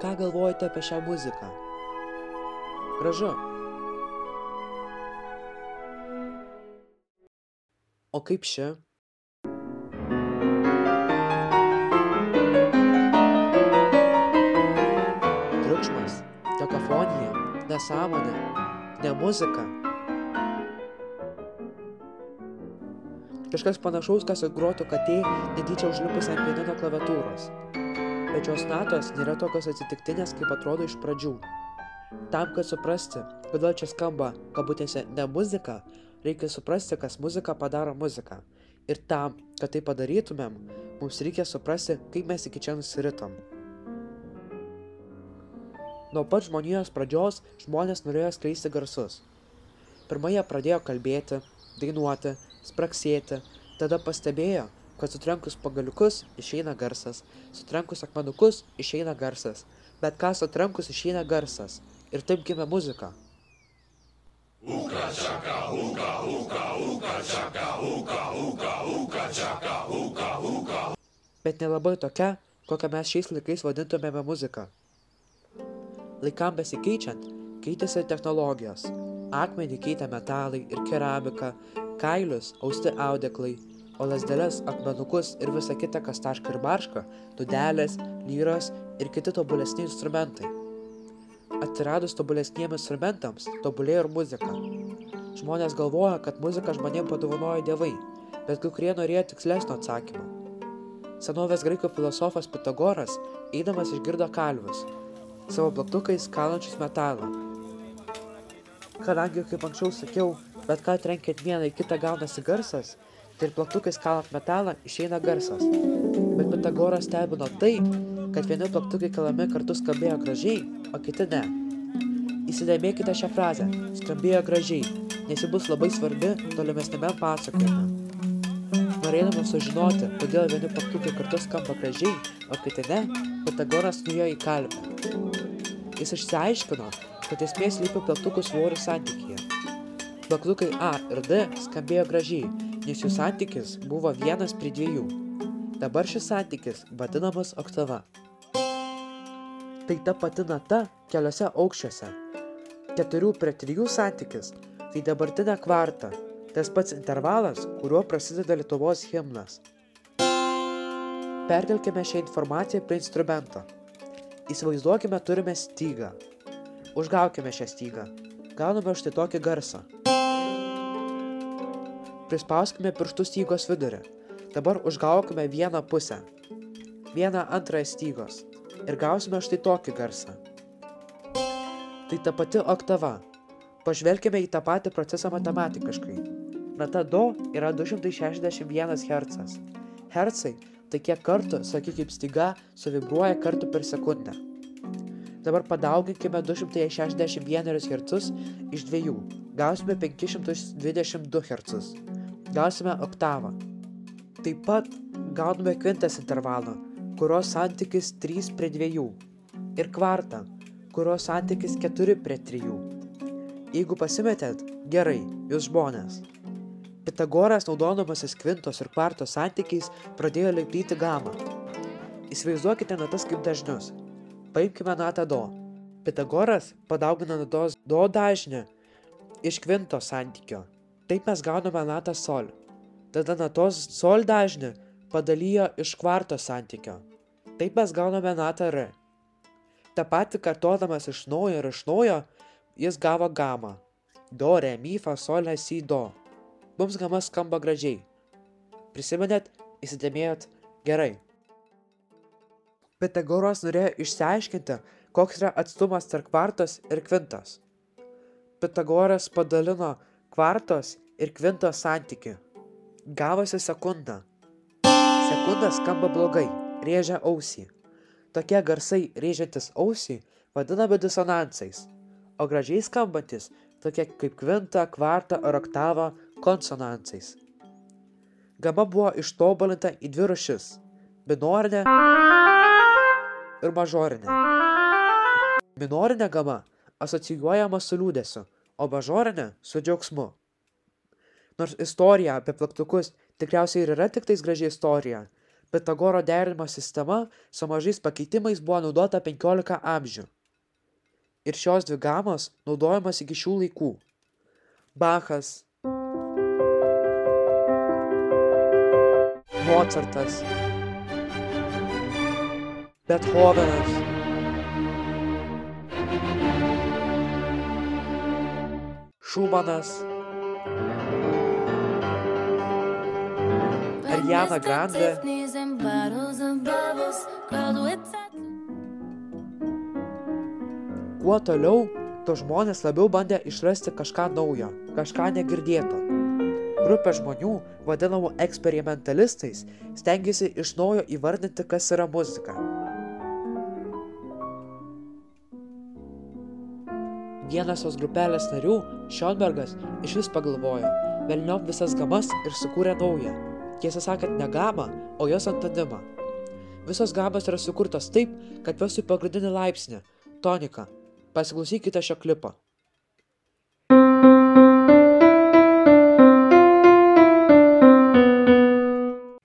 Ką galvojate apie šią muziką? Gražu. O kaip ši? Triukšmas, kakofonija, nesąmonė, ne muzika. Kažkas panašaus, kas grotų katė, netyčia užlipus ant pianino klaviatūros. Bet šios natos nėra tokios atsitiktinės, kaip atrodo iš pradžių. Tam, kad suprasti, kodėl čia skamba, kabutėse, ne muzika, reikia suprasti, kas muziką padaro muziką. Ir tam, kad tai padarytumėm, mums reikia suprasti, kaip mes iki čia nusiritom. Nuo pat žmonijos pradžios žmonės norėjo skleisti garsus. Pirmą jie pradėjo kalbėti, dainuoti, spraksėti, tada pastebėjo, kad sutrenkus pagaliukus išeina garsas, sutrenkus akmenukus išeina garsas, bet ką sutrenkus išeina garsas. Ir taip gimė muzika. Bet nelabai tokia, kokią mes šiais laikais vadintumėme muziką. Laikam besikeičiant, keitėsi technologijos. Akmenį keitė metalai ir keramika, kailius austi audeklai, o lasdeles, akmenukus ir visa kita, kas taška ir barška, dudelės, lyros ir kiti tobulesni instrumentai. Atsiradus tobulesniems instrumentams, tobulėjo ir muzika. Žmonės galvoja, kad muziką žmonėms padovanojo dievai, bet kai kurie norėjo tikslesnio atsakymo. Senovės graikų filosofas Pitagoras, eidamas išgirdo kalvius, savo plaktukais kalančius metalą. Kadangi, kaip anksčiau sakiau, bet ką trenkiant vieną į kitą gaunasi garsas, tai ir plaktukais kalant metalą išeina garsas. Bet Pitagoras stebino tai, kad vieni plaktukai kalami kartu skambėjo gražiai, o kiti ne. Įsidėmėkite šią frazę - skambėjo gražiai, nes ji bus labai svarbi tolimesnėme pasakojime. Norėdamas sužinoti, kodėl vieni plaktukai kartu skamba gražiai, o kiti ne, Pitagoras nuėjo į kalbę. Jis išsiaiškino, kad esmė slypi plaktukų svorių santykyje. Plaktukai A ir D skambėjo gražiai, nes jų santykis buvo vienas prie dviejų. Dabar šis santykis vadinamas oktava. Tai ta pati nata keliose aukščiuose. Keturių prie trijų santykis - tai dabartinė kvarta, tas pats intervalas, kuriuo prasideda Lietuvos himnas. Perkelkime šią informaciją prie instrumento. Įsivaizduokime turime stygą. Užgaukime šią stygą. Gauname štai tokį garsą. Prispauskime pirštus stygos vidurį. Dabar užgaukime vieną pusę. Vieną antrąją stygos. Ir gausime štai tokį garsą. Tai ta pati oktava. Pažvelkime į tą patį procesą matematiškai. Nata do yra 261 Hz. Hercai tai kiek kartų, sakyk kaip styga, suvibruoja kartų per sekundę. Dabar padauginkime 261 Hz iš dviejų. Gausime 522 Hz. Gausime oktavą. Taip pat gauname kvintės intervalą, kurios santykis 3 prie 2. Ir kvartą, kurios santykis 4 prie 3. Jeigu pasimetėt, gerai, jūs žmonės. Pitagoras, naudodamasis kvintos ir kvarto santykiais, pradėjo lipdyti gamą. Įsivaizduokite natas kaip dažnius. Paimkime natą do. Pitagoras padaugina natos do dažnį iš kvinto santykio. Taip mes gauname natą sol. Tada natos sol dažnį padalyjo iš kvarto santykio. Taip mes gauname natą r. Ta pati kartodamas iš naujo ir iš naujo, jis gavo gamą. Do, re, mi, fa, sol, la, si, do. Mums gama skamba gražiai. Prisimenėt, įsidėmėjot gerai. Pitagoras norėjo išsiaiškinti, koks yra atstumas tarp kvartos ir kvintos. Pitagoras padalino kvartos ir kvintos santyki. Gavosi sekunda. Sekunda skamba blogai, rėžia ausį. Tokie garsai rėžiantis ausį vadinami disonansais, o gražiai skambantis tokie kaip kvinta, kvarta ar oktava konsonansais. Gama buvo ištobulinta į dvi rušis - minorinę ir mažorinę. Minorinė gama asocijuojama su liūdėsiu, o mažorinė su džiaugsmu. Nors istorija apie plaktukus tikriausiai ir yra tik tais graži istorija, Pitagoro derinimo sistema su mažais pakeitimais buvo naudota 15 amžių. Ir šios dvi gamos naudojamas iki šių laikų. Bachas, Mocartas, Bethovenas, Šumanas, Ariana Grande, Kuo toliau, to žmonės labiau bandė išrasti kažką naujo, kažką negirdėto. Grupė žmonių, vadinamų eksperimentalistais, stengiasi iš naujo įvardinti, kas yra muzika. Vienas tos grupelės narių, Šionbergas, iš vis pagalvojo, velniom visas gamas ir sukūrė naują. Tiesą sakant, ne gamą, o jos antonimą. Visos gamos yra sukurtos taip, kad jos į pagrindinį laipsnį - toniką. Pasiklausykite šio klipo.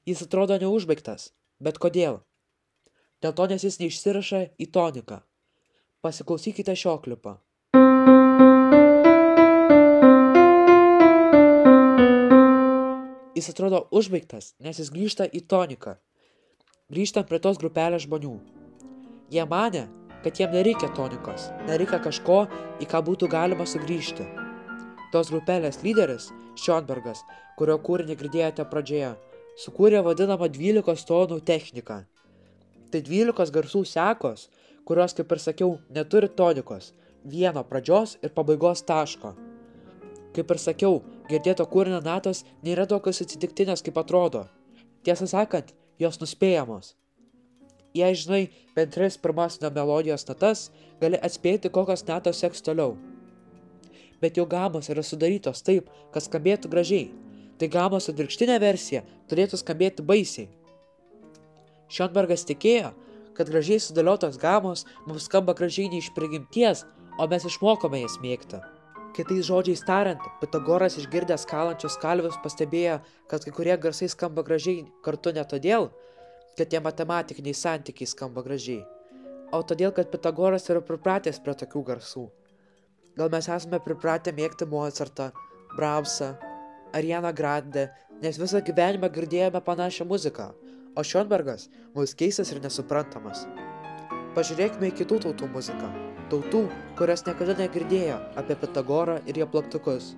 Jis atrodo neužbaigtas, bet kodėl? Dėl to, nes jis neišsiraša į toniką. Pasiklausykite šio klipo. Jis atrodo užbaigtas, nes jis grįžta į toniką. Grįžtant prie tos grupelės žmonių. Jie mane, kad jiem nereikia tonikos, nereikia kažko, į ką būtų galima sugrįžti. Tos grupelės lyderis, Šionbergas, kurio kūrinį girdėjote pradžioje, sukūrė vadinamą 12 tonų techniką. Tai 12 garsų sekos, kurios, kaip ir sakiau, neturi tonikos, vieno pradžios ir pabaigos taško. Kaip ir sakiau, girdėto kūrinio natos nėra tokios atsitiktinės, kaip atrodo. Tiesą sakant, jos nuspėjamos. Jei žinai bent tris pirmasinio melodijos natas, gali atspėti, kokios natos seks toliau. Bet jų gamos yra sudarytos taip, kad skambėtų gražiai. Tai gamos atvirkštinė versija turėtų skambėti baisiai. Šionbergas tikėjo, kad gražiai sudėliotos gamos mums skamba gražiai ne iš prigimties, o mes išmokome jas mėgti. Kitais žodžiais tariant, Pitagoras išgirdęs kalančius kalvius pastebėjo, kad kai kurie garsai skamba gražiai kartu ne todėl, kad tie matematiniai santykiai skamba gražiai, o todėl, kad Pitagoras yra pripratęs prie tokių garsų. Gal mes esame pripratę mėgti Mozartą, Brahmsą, Arianą Grande, nes visą gyvenimą girdėjome panašią muziką, o Šionbergas mums keistas ir nesuprantamas. Pažiūrėkime į kitų tautų muziką. Tautų, kurios niekada negirdėjo apie Pitagorą ir jo plaktukus.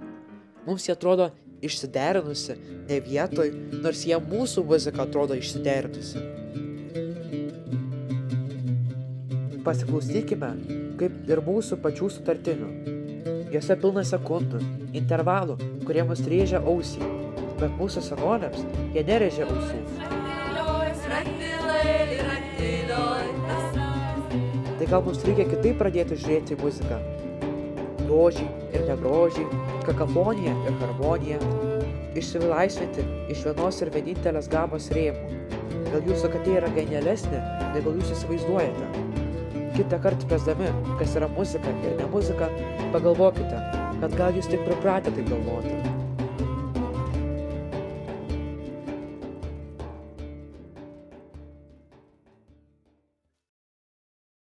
Mums jie atrodo išsiderinusi, ne vietoj, nors jie mūsų muzika atrodo išsiderinusi. Pasiklausykime, kaip ir mūsų pačių sutartinių. Jose pilna sekundų, intervalų, kurie mus rėžia ausį, bet mūsų senolėms jie nerėžia ausų. Tai gal mums reikia kitaip pradėti žiūrėti į muziką. Grožį ir negrožį, kakafoniją ir harmoniją. Išsilaisvinti iš vienos ir vienintelės gamos rėmų. Gal jūsų katė yra genialesnė, negu jūs įsivaizduojate. Kitą kartą presdami, kas yra muzika ir ne muzika, pagalvokite, kad gal jūs tik pripratę taip galvoti.